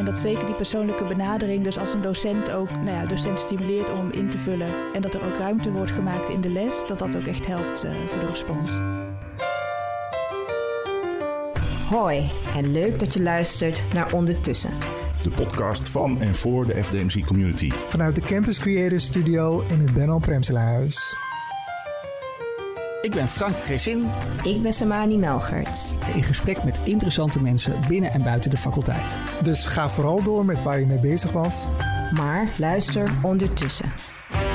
En dat zeker die persoonlijke benadering, dus als een docent ook nou ja, docent stimuleert om in te vullen en dat er ook ruimte wordt gemaakt in de les, dat dat ook echt helpt uh, voor de respons. Hoi en leuk dat je luistert naar Ondertussen. De podcast van en voor de FDMC community. Vanuit de Campus Creators Studio in het Benno Premselaarhuis. Ik ben Frank Chrisin. Ik ben Samani Melgerts. In gesprek met interessante mensen binnen en buiten de faculteit. Dus ga vooral door met waar je mee bezig was. Maar luister ondertussen.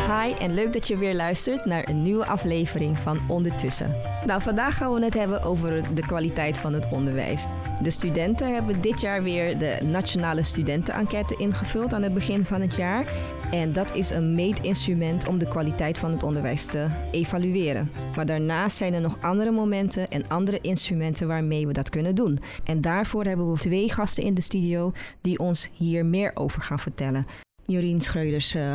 Hi en leuk dat je weer luistert naar een nieuwe aflevering van Ondertussen. Nou, vandaag gaan we het hebben over de kwaliteit van het onderwijs. De studenten hebben dit jaar weer de Nationale Studentenenquête ingevuld aan het begin van het jaar. En dat is een meetinstrument om de kwaliteit van het onderwijs te evalueren. Maar daarnaast zijn er nog andere momenten en andere instrumenten waarmee we dat kunnen doen. En daarvoor hebben we twee gasten in de studio die ons hier meer over gaan vertellen. Jorien Schreuders, uh,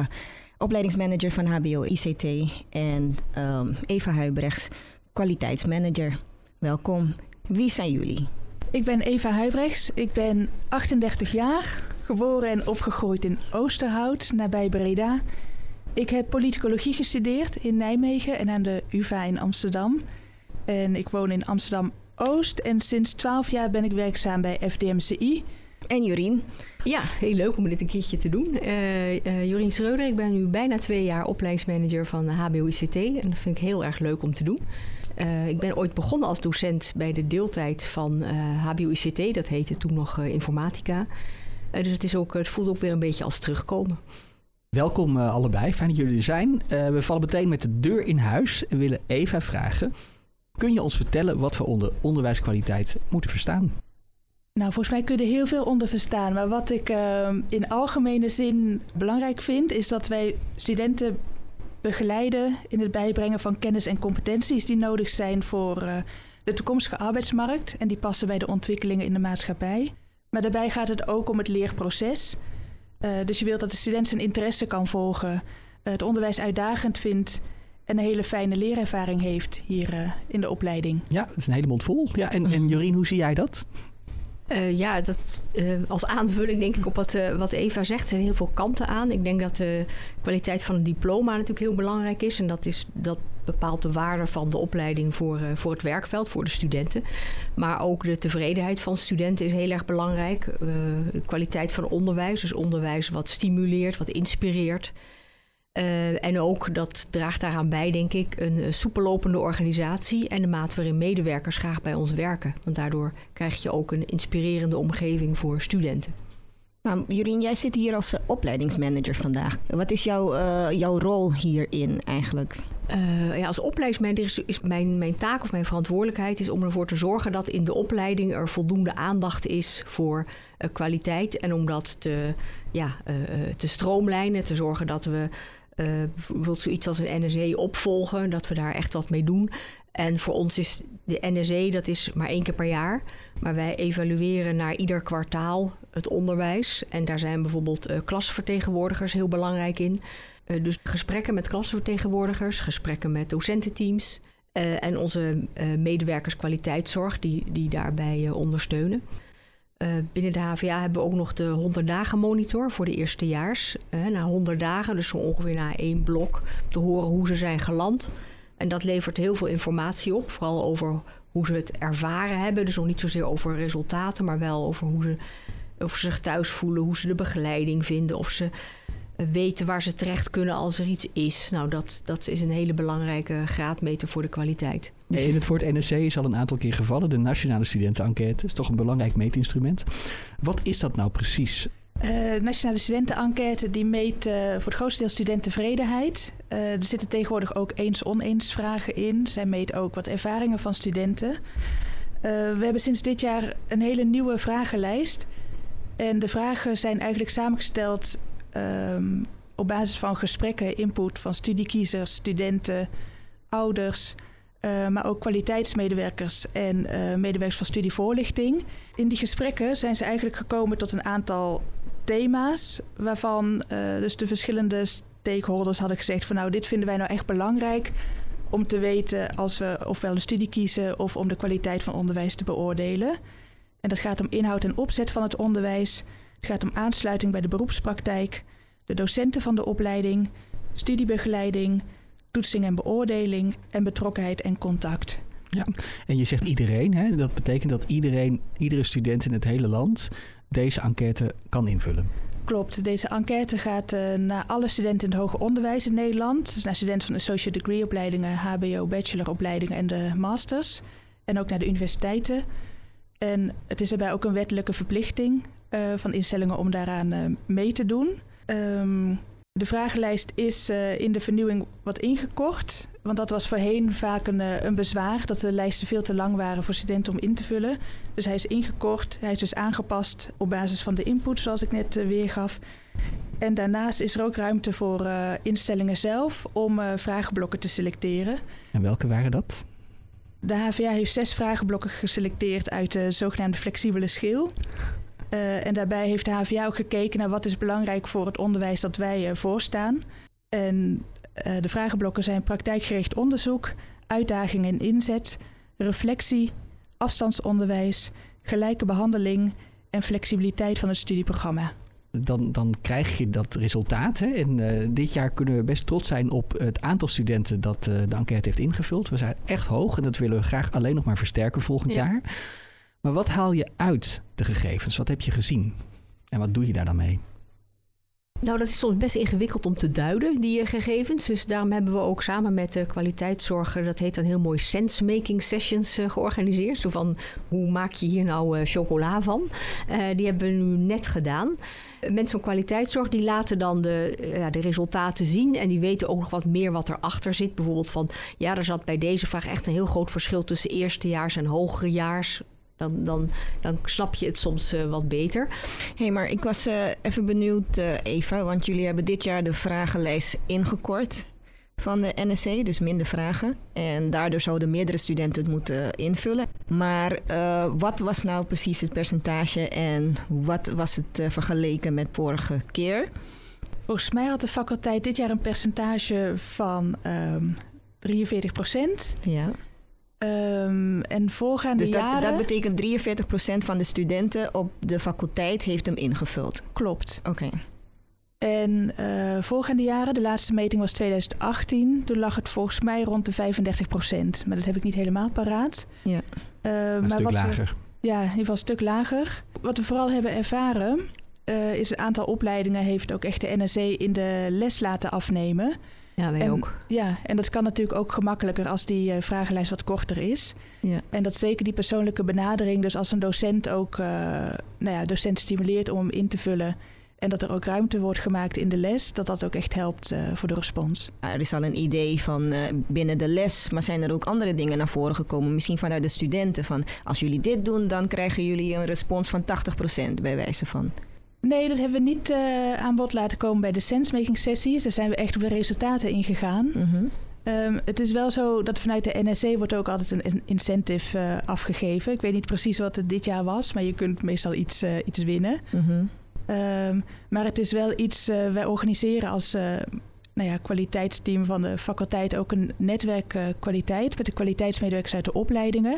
opleidingsmanager van HBO ICT. En um, Eva Huibrechts, kwaliteitsmanager. Welkom. Wie zijn jullie? Ik ben Eva Huibrechts. Ik ben 38 jaar, geboren en opgegroeid in Oosterhout, nabij Breda. Ik heb politicologie gestudeerd in Nijmegen en aan de UvA in Amsterdam. En ik woon in Amsterdam Oost en sinds 12 jaar ben ik werkzaam bij FDMCI. En Jorien? Ja, heel leuk om dit een keertje te doen. Uh, uh, Jorien Schreuder, ik ben nu bijna twee jaar opleidingsmanager van HBO ICT. En dat vind ik heel erg leuk om te doen. Uh, ik ben ooit begonnen als docent bij de deeltijd van HBO ICT. Dat heette toen nog informatica. dus het, is ook, het voelt ook weer een beetje als terugkomen. Welkom allebei, fijn dat jullie er zijn. we vallen meteen met de deur in huis en willen Eva vragen... Kun je ons vertellen wat we onder onderwijskwaliteit moeten verstaan? Nou, volgens mij kun je er heel veel onder verstaan. Maar wat ik uh, in algemene zin belangrijk vind, is dat wij studenten begeleiden in het bijbrengen van kennis en competenties die nodig zijn voor uh, de toekomstige arbeidsmarkt. En die passen bij de ontwikkelingen in de maatschappij. Maar daarbij gaat het ook om het leerproces. Uh, dus je wilt dat de student zijn interesse kan volgen, uh, het onderwijs uitdagend vindt en een hele fijne leerervaring heeft hier in de opleiding. Ja, dat is een hele mond vol. Ja, en, en Jorien, hoe zie jij dat? Uh, ja, dat, uh, als aanvulling denk ik op wat, uh, wat Eva zegt, er zijn heel veel kanten aan. Ik denk dat de kwaliteit van het diploma natuurlijk heel belangrijk is. En dat, is, dat bepaalt de waarde van de opleiding voor, voor het werkveld, voor de studenten. Maar ook de tevredenheid van studenten is heel erg belangrijk. kwaliteit van onderwijs, dus onderwijs wat stimuleert, wat inspireert. Uh, en ook, dat draagt daaraan bij, denk ik, een soepellopende organisatie en de mate waarin medewerkers graag bij ons werken. Want daardoor krijg je ook een inspirerende omgeving voor studenten. Nou, Jurien, jij zit hier als opleidingsmanager vandaag. Wat is jouw, uh, jouw rol hierin eigenlijk? Uh, ja, als opleidingsmanager is, is, mijn, mijn taak of mijn verantwoordelijkheid is om ervoor te zorgen dat in de opleiding er voldoende aandacht is voor kwaliteit. En om dat te, ja, te stroomlijnen, te zorgen dat we bijvoorbeeld zoiets als een NSE opvolgen, dat we daar echt wat mee doen. En voor ons is de NSE, dat is maar één keer per jaar. Maar wij evalueren naar ieder kwartaal het onderwijs. En daar zijn bijvoorbeeld uh, klasvertegenwoordigers heel belangrijk in. Uh, dus gesprekken met klasvertegenwoordigers, gesprekken met docententeams. en onze medewerkers kwaliteitszorg die, die daarbij ondersteunen. Uh, binnen de HVA hebben we ook nog de 100 dagen monitor voor de eerstejaars. Uh, na 100 dagen, dus zo ongeveer na één blok, te horen hoe ze zijn geland. En dat levert heel veel informatie op, vooral over hoe ze het ervaren hebben. Dus nog niet zozeer over resultaten, maar wel over hoe ze, of ze zich thuis voelen, hoe ze de begeleiding vinden, of ze weten waar ze terecht kunnen als er iets is. Nou, dat, dat is een hele belangrijke graadmeter voor de kwaliteit. In het woord NRC is al een aantal keer gevallen. De Nationale Studentenenquête is toch een belangrijk meetinstrument. Wat is dat nou precies? Uh, Nationale Studentenenquête die meet uh, voor het grootste deel studenttevredenheid. Uh, er zitten tegenwoordig ook eens-oneens vragen in. Zij meet ook wat ervaringen van studenten. we hebben sinds dit jaar een hele nieuwe vragenlijst. En de vragen zijn eigenlijk samengesteld um, op basis van gesprekken, input van studiekiezers, studenten, ouders, uh, maar ook kwaliteitsmedewerkers en uh, medewerkers van studievoorlichting. In die gesprekken zijn ze eigenlijk gekomen tot een aantal thema's, waarvan uh, dus de verschillende stakeholders hadden gezegd van nou, dit vinden wij nou echt belangrijk om te weten als we ofwel een studie kiezen of om de kwaliteit van onderwijs te beoordelen. En dat gaat om inhoud en opzet van het onderwijs, Het gaat om aansluiting bij de beroepspraktijk, de docenten van de opleiding, studiebegeleiding, toetsing en beoordeling en betrokkenheid en contact. Ja, en je zegt iedereen, hè? dat betekent dat iedereen, iedere student in het hele land deze enquête kan invullen. Klopt, deze enquête gaat uh, naar alle studenten in het hoger onderwijs in Nederland. Dus naar studenten van de associate degree opleidingen, HBO, bacheloropleidingen en de masters. En ook naar de universiteiten. En het is daarbij ook een wettelijke verplichting uh, van instellingen om daaraan uh, mee te doen. Um, de vragenlijst is uh, in de vernieuwing wat ingekort. Want dat was voorheen vaak een, een, bezwaar. Dat de lijsten veel te lang waren voor studenten om in te vullen. Dus hij is ingekort. Hij is dus aangepast op basis van de input, zoals ik net weergaf. En daarnaast is er ook ruimte voor instellingen zelf om vragenblokken te selecteren. En welke waren dat? De HVA heeft zes vragenblokken geselecteerd uit de zogenaamde flexibele schil. Uh, en daarbij heeft de HVA ook gekeken naar wat is belangrijk voor het onderwijs dat wij uh, voorstaan. En uh, de vragenblokken zijn praktijkgericht onderzoek, uitdaging en inzet, reflectie, afstandsonderwijs, gelijke behandeling en flexibiliteit van het studieprogramma. Dan, dan krijg je dat resultaat. Hè? En dit jaar kunnen we best trots zijn op het aantal studenten dat de enquête heeft ingevuld. We zijn echt hoog en dat willen we graag alleen nog maar versterken volgend ja. jaar. Maar wat haal je uit de gegevens? Wat heb je gezien? En wat doe je daar dan mee? Nou, dat is soms best ingewikkeld om te duiden, die gegevens. Dus daarom hebben we ook samen met de kwaliteitszorger, dat heet dan heel mooi sense-making sessions uh, georganiseerd. Zo van, hoe maak je hier nou uh, chocola van? Die hebben we nu net gedaan. Mensen van kwaliteitszorg die laten dan de, de resultaten zien. En die weten ook nog wat meer wat erachter zit. Bijvoorbeeld van, ja, er zat bij deze vraag echt een heel groot verschil tussen eerstejaars en hogerejaars. Dan, dan, dan snap je het soms uh, wat beter. Hé, hey, maar ik was uh, even benieuwd, uh, Eva, want jullie hebben dit jaar de vragenlijst ingekort van de NSC, dus minder vragen. En daardoor zouden meerdere studenten het moeten invullen. Maar wat was nou precies het percentage en wat was het vergeleken met vorige keer? Volgens mij had de faculteit dit jaar een percentage van um, 43 procent. Ja. Um, en voorgaande dus dat, jaren... dat betekent 43% van de studenten op de faculteit heeft hem ingevuld? Klopt. Oké. Okay. En uh, voorgaande jaren, de laatste meting was 2018. Toen lag het volgens mij rond de 35% Maar dat heb ik niet helemaal paraat. Ja. Uh, een maar stuk wat lager. We, ja, in ieder geval een stuk lager. Wat we vooral hebben ervaren... Uh, is een aantal opleidingen heeft ook echt de NSC in de les laten afnemen... Ja, wij en, ook. Ja, en dat kan natuurlijk ook gemakkelijker als die uh, vragenlijst wat korter is. Ja. En dat zeker die persoonlijke benadering, dus als een docent ook, uh, nou ja, docent stimuleert om hem in te vullen. En dat er ook ruimte wordt gemaakt in de les, dat dat ook echt helpt uh, voor de respons. Er is al een idee van binnen de les, maar zijn er ook andere dingen naar voren gekomen? Misschien vanuit de studenten van als jullie dit doen, dan krijgen jullie een respons van 80% bij wijze van. Nee, dat hebben we niet uh, aan bod laten komen bij de sensemaking sessies. Daar zijn we echt op de resultaten ingegaan. -hmm. um, het is wel zo dat vanuit de NSC wordt ook altijd een incentive uh, afgegeven. Ik weet niet precies wat het dit jaar was, maar je kunt meestal iets, uh, iets winnen. -hmm. um, maar het is wel iets, wij organiseren als nou ja, kwaliteitsteam van de faculteit ook een netwerk kwaliteit met de kwaliteitsmedewerkers uit de opleidingen.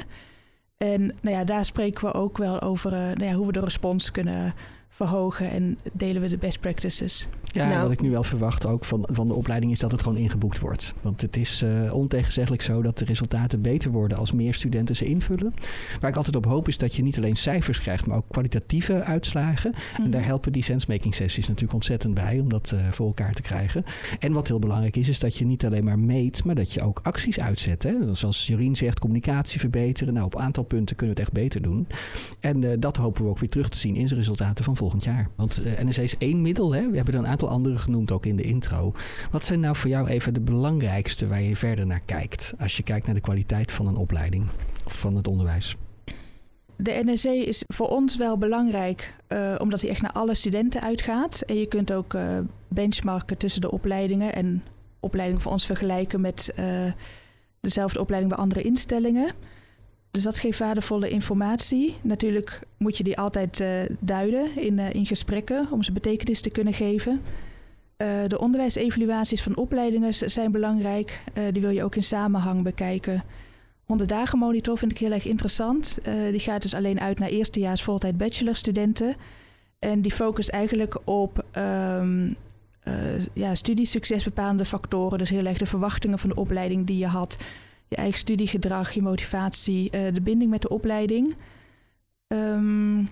En nou ja, daar spreken we ook wel over nou ja, hoe we de respons kunnen verhogen en delen we de best practices. Ja, nou, wat ik nu wel verwacht ook van, van de opleiding is dat het gewoon ingeboekt wordt. Want het is uh, ontegenzeggelijk zo dat de resultaten beter worden als meer studenten ze invullen. Waar ik altijd op hoop is dat je niet alleen cijfers krijgt, maar ook kwalitatieve uitslagen. Mm. En daar helpen die sensemaking sessies natuurlijk ontzettend bij om dat uh, voor elkaar te krijgen. En wat heel belangrijk is, is dat je niet alleen maar meet, maar dat je ook acties uitzet. Hè? Zoals Jorien zegt, communicatie verbeteren. Nou, op een aantal punten kunnen we het echt beter doen. En uh, dat hopen we ook weer terug te zien in zijn resultaten van volgend jaar. Want uh, NSC is één middel. Hè? We hebben er een aantal andere genoemd ook in de intro. Wat zijn nou voor jou even de belangrijkste waar je verder naar kijkt? Als je kijkt naar de kwaliteit van een opleiding of van het onderwijs. De NSC is voor ons wel belangrijk, uh, omdat hij echt naar alle studenten uitgaat. En je kunt ook uh, benchmarken tussen de opleidingen en opleidingen voor ons vergelijken met dezelfde opleiding bij andere instellingen. Dus dat geeft waardevolle informatie. Natuurlijk moet je die altijd uh, duiden in, uh, in gesprekken om ze betekenis te kunnen geven. Uh, de onderwijsevaluaties van opleidingen zijn belangrijk. die wil je ook in samenhang bekijken. 100 dagen monitor vind ik heel erg interessant. die gaat dus alleen uit naar eerstejaars voltijd bachelorstudenten. En die focust eigenlijk op um, ja, studiesuccesbepalende factoren. Dus heel erg de verwachtingen van de opleiding die je had. Je eigen studiegedrag, je motivatie, uh, de binding met de opleiding. Um,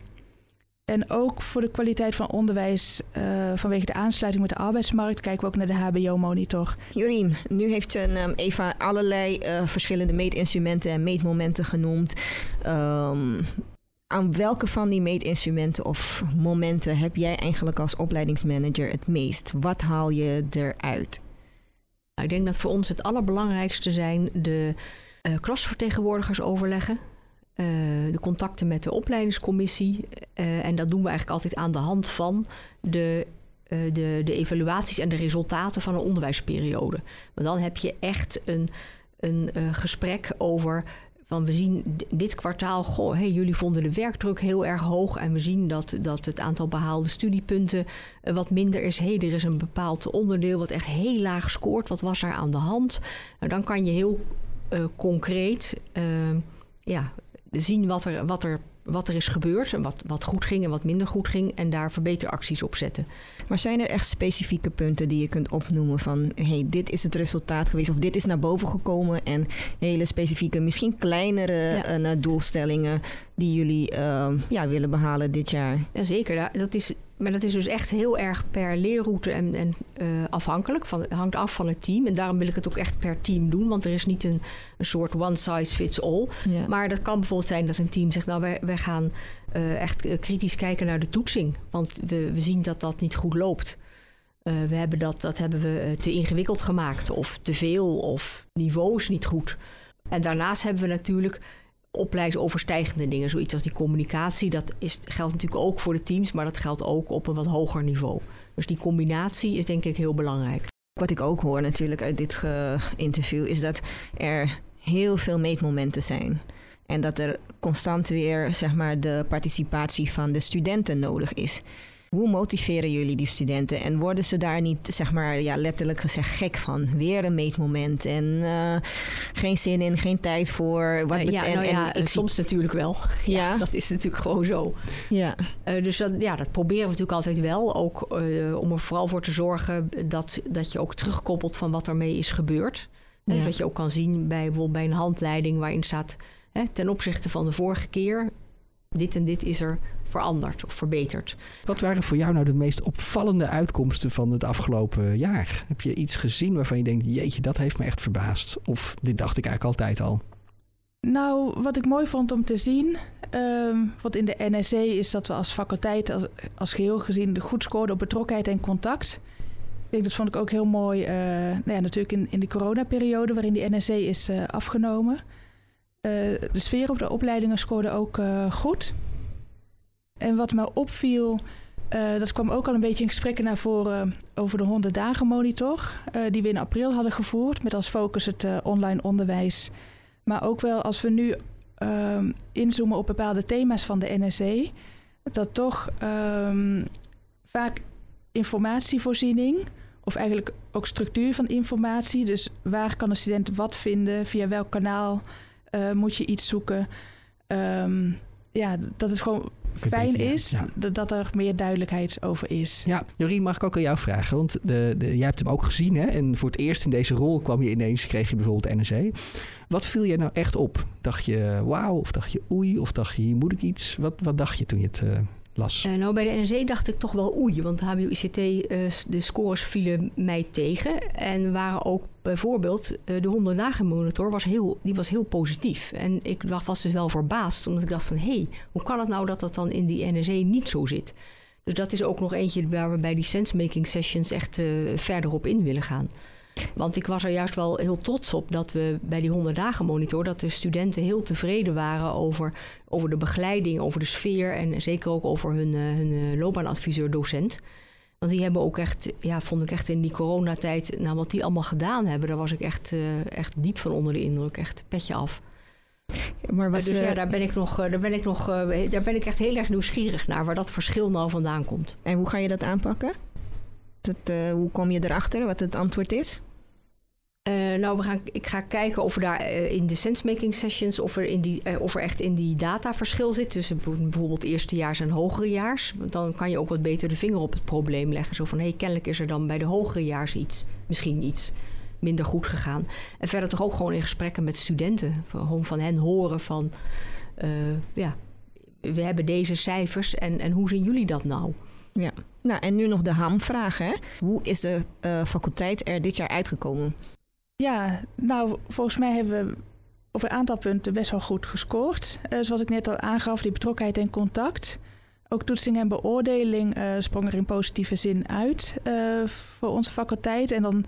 en ook voor de kwaliteit van onderwijs uh, vanwege de aansluiting met de arbeidsmarkt kijken we ook naar de HBO-monitor. Jorien, nu heeft um, Eva allerlei verschillende meetinstrumenten en meetmomenten genoemd. Um, aan welke van die meetinstrumenten of momenten heb jij eigenlijk als opleidingsmanager het meest? Wat haal je eruit? Nou, ik denk dat voor ons het allerbelangrijkste zijn de uh, klasvertegenwoordigers overleggen. Uh, de contacten met de opleidingscommissie. Uh, en dat doen we eigenlijk altijd aan de hand van de, de, de evaluaties en de resultaten van een onderwijsperiode. Want dan heb je echt een, een gesprek over van we zien dit kwartaal, goh, hey, jullie vonden de werkdruk heel erg hoog en we zien dat, dat het aantal behaalde studiepunten uh, wat minder is. er is een bepaald onderdeel wat echt heel laag scoort. Wat was er aan de hand? Nou, dan kan je heel uh, concreet uh, ja, zien wat er, wat er wat er is gebeurd en wat, wat goed ging en wat minder goed ging en daar verbeteracties op zetten. Maar zijn er echt specifieke punten die je kunt opnoemen van hey, dit is het resultaat geweest of dit is naar boven gekomen en hele specifieke, misschien kleinere ja. uh, doelstellingen die jullie uh, ja, willen behalen dit jaar? Jazeker, dat is maar dat is dus echt heel erg per leerroute en, en uh, afhankelijk. Van, het hangt af van het team. En daarom wil ik het ook echt per team doen. Want er is niet een, een soort one size fits all. Ja. Maar dat kan bijvoorbeeld zijn dat een team zegt... nou, wij, wij gaan uh, echt kritisch kijken naar de toetsing. Want we, we zien dat dat niet goed loopt. Uh, we hebben dat, dat hebben we te ingewikkeld gemaakt. Of te veel. Of niveau is niet goed. En daarnaast hebben we natuurlijk opleidingsoverstijgende dingen. Zoiets als die communicatie, dat is, geldt natuurlijk ook voor de teams, maar dat geldt ook op een wat hoger niveau. Dus die combinatie is denk ik heel belangrijk. Wat ik ook hoor natuurlijk uit dit interview is dat er heel veel meetmomenten zijn. En dat er constant weer zeg maar, de participatie van de studenten nodig is. Hoe motiveren jullie die studenten en worden ze daar niet, zeg maar, ja, letterlijk gezegd gek van? Weer een meetmoment en uh, geen zin in, geen tijd voor. Wat uh, ja, en, nou ja, en ik soms zie... natuurlijk wel. Ja. ja. dat is natuurlijk gewoon zo. Ja. Uh, dus dat, ja, dat proberen we natuurlijk altijd wel. Ook om er vooral voor te zorgen dat, dat je ook terugkoppelt van wat ermee is gebeurd. Ja. Dus dat je ook kan zien bij bijvoorbeeld bij een handleiding waarin staat hè, ten opzichte van de vorige keer. Dit en dit is er veranderd of verbeterd. Wat waren voor jou nou de meest opvallende uitkomsten van het afgelopen jaar? Heb je iets gezien waarvan je denkt, jeetje, dat heeft me echt verbaasd? Of dit dacht ik eigenlijk altijd al? Nou, wat ik mooi vond om te zien, um, wat in de NSC is dat we als faculteit, als, als geheel gezien, goed scoorden op betrokkenheid en contact. Ik denk, dat vond ik ook heel mooi, uh, nou ja, natuurlijk in, in de coronaperiode waarin die NSC is uh, afgenomen. Uh, de sfeer op de opleidingen scoorde ook goed. En wat me opviel, uh, dat kwam ook al een beetje in gesprekken naar voren over de 100 dagen monitor, die we in april hadden gevoerd, met als focus het online onderwijs. Maar ook wel als we nu ehm, inzoomen op bepaalde thema's van de NSE, dat toch um, vaak informatievoorziening, of eigenlijk ook structuur van informatie, dus waar kan een student wat vinden, via welk kanaal moet je iets zoeken. Um, ja, dat het gewoon fijn is ja. dat er meer duidelijkheid over is. Ja, Jorien, mag ik ook aan jou vragen? Want de, de, jij hebt hem ook gezien, hè? En voor het eerst in deze rol kwam je ineens, kreeg je bijvoorbeeld NEC. Wat viel je nou echt op? Dacht je wauw, of dacht je oei, of dacht je hier moet ik iets? Wat, wat dacht je toen je het uh, Uh, nou, bij de NEC dacht ik toch wel oei, want HBO-ICT, eh, de scores vielen mij tegen. En waren ook bijvoorbeeld, de 100 dagen monitor was heel, die was heel positief. En ik was dus wel verbaasd, omdat ik dacht van... hé, hey, hoe kan het nou dat dat dan in die NEC niet zo zit? Dus dat is ook nog eentje waar we bij die sensemaking sessions echt verder op in willen gaan. Want ik was er juist wel heel trots op dat we bij die 100 dagen monitor, dat de studenten heel tevreden waren over, over de begeleiding, over de sfeer en zeker ook over hun, uh, hun uh, loopbaanadviseur docent. Want die hebben ook echt, ja, vond ik echt in die coronatijd, nou wat die allemaal gedaan hebben, daar was ik echt, uh, echt diep van onder de indruk. Echt petje af. Maar was, dus ja, daar ben ik nog, daar ben ik nog, daar ben ik echt heel erg nieuwsgierig naar waar dat verschil nou vandaan komt. En hoe ga je dat aanpakken? Dat, hoe kom je erachter wat het antwoord is? Uh, nou, we gaan, ik ga kijken of er daar uh, in de sensemaking sessions, of er, in die, of er echt in die data verschil zit tussen bijvoorbeeld eerstejaars en hogerejaars. Dan kan je ook wat beter de vinger op het probleem leggen. Zo van, hé, kennelijk is er dan bij de hogerejaars iets, misschien iets minder goed gegaan. En verder toch ook gewoon in gesprekken met studenten. Gewoon van hen horen van, ja, we hebben deze cijfers en, en hoe zien jullie dat nou? Ja, nou en nu nog de hamvraag. Hè? Hoe is de uh, faculteit er dit jaar uitgekomen? Ja, nou volgens mij hebben we op een aantal punten best wel goed gescoord. Uh, zoals ik net al aangaf, die betrokkenheid en contact. Ook toetsing en beoordeling uh, sprong er in positieve zin uit voor onze faculteit. En dan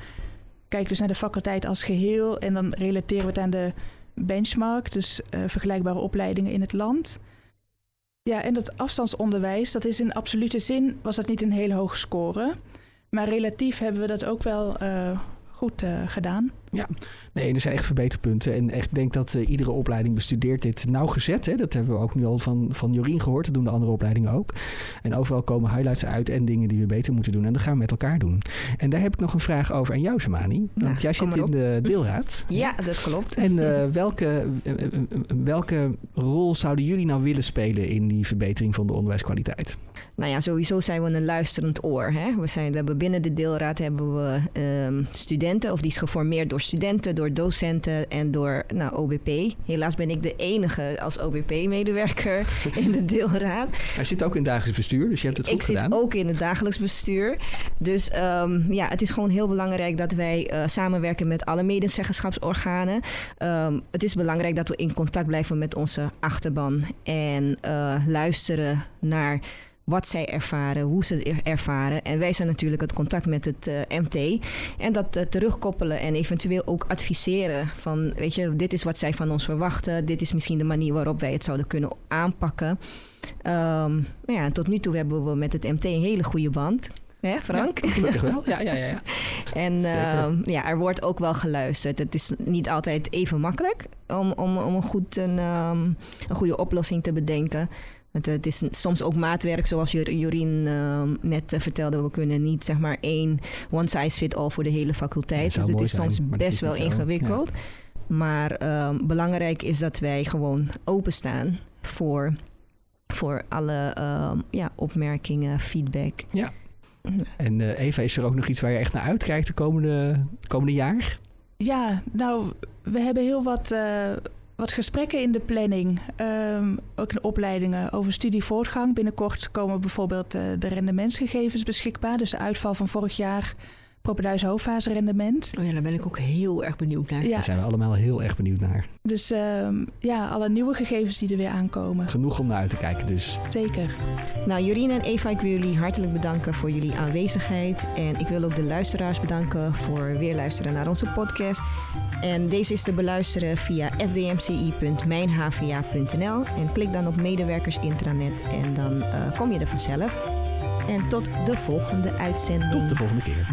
kijk dus naar de faculteit als geheel en dan relateren we het aan de benchmark, dus vergelijkbare opleidingen in het land. Ja, en dat afstandsonderwijs, dat is in absolute zin, was dat niet een hele hoge score. Maar relatief hebben we dat ook wel uh, goed uh, gedaan. Ja, nee, er zijn echt verbeterpunten. En echt denk dat uh, iedere opleiding bestudeert dit nauwgezet. Hè? Dat hebben we ook nu al van, van Jorien gehoord. Dat doen de andere opleidingen ook. En overal komen highlights uit en dingen die we beter moeten doen. En dat gaan we met elkaar doen. En daar heb ik nog een vraag over aan jou, Samani. Want jij zit in de deelraad. ja, dat klopt. En uh, welke, uh, welke rol zouden jullie nou willen spelen in die verbetering van de onderwijskwaliteit? Nou ja, sowieso zijn we een luisterend oor. Hè? We, zijn, we hebben binnen de deelraad hebben we um, studenten, of die is geformeerd door studenten, door docenten en door nou, OBP. Helaas ben ik de enige als OBP-medewerker in de deelraad. Hij zit ook in het dagelijks bestuur, dus je hebt het goed ik gedaan. Ik zit ook in het dagelijks bestuur. Dus um, ja, het is gewoon heel belangrijk dat wij uh, samenwerken met alle medezeggenschapsorganen. Um, het is belangrijk dat we in contact blijven met onze achterban en uh, luisteren naar wat zij ervaren, hoe ze het ervaren. En wij zijn natuurlijk het contact met het uh, MT. En dat uh, terugkoppelen en eventueel ook adviseren van, weet je, dit is wat zij van ons verwachten. Dit is misschien de manier waarop wij het zouden kunnen aanpakken. Um, ja, tot nu toe hebben we met het MT een hele goede band. Hè, Frank? Ja, gelukkig wel. Ja, ja, ja. ja. en uh, ja, er wordt ook wel geluisterd. Het is niet altijd even makkelijk om, om, om een, goed, een, um, een goede oplossing te bedenken. Het, het, is soms ook maatwerk, zoals Jorien uh, net uh, vertelde. We kunnen niet zeg maar één one size fit all voor de hele faculteit. Ja, dus het is zijn, soms best wel ingewikkeld. Ja. Maar uh, belangrijk is dat wij gewoon openstaan voor, voor alle ja, opmerkingen, feedback. Ja. En uh, Eva, is er ook nog iets waar je echt naar uitkijkt de komende, komende jaar? Ja, nou, we hebben heel wat uh, wat gesprekken in de planning, um, ook in opleidingen over studievoortgang. Binnenkort komen bijvoorbeeld uh, de rendementsgegevens beschikbaar. Dus de uitval van vorig jaar, Propenduis hoofdfase rendement. Oh ja, daar ben ik ook heel erg benieuwd naar. Ja. Daar zijn we allemaal heel erg benieuwd naar. Dus um, ja, alle nieuwe gegevens die er weer aankomen. Genoeg om naar uit te kijken dus. Zeker. Nou, Jorien en Eva, ik wil jullie hartelijk bedanken voor jullie aanwezigheid. En ik wil ook de luisteraars bedanken voor weer luisteren naar onze podcast. En deze is te beluisteren via fdmci.mijnhva.nl. En klik dan op medewerkers intranet en dan uh, kom je er vanzelf. En tot de volgende uitzending. Tot de volgende keer.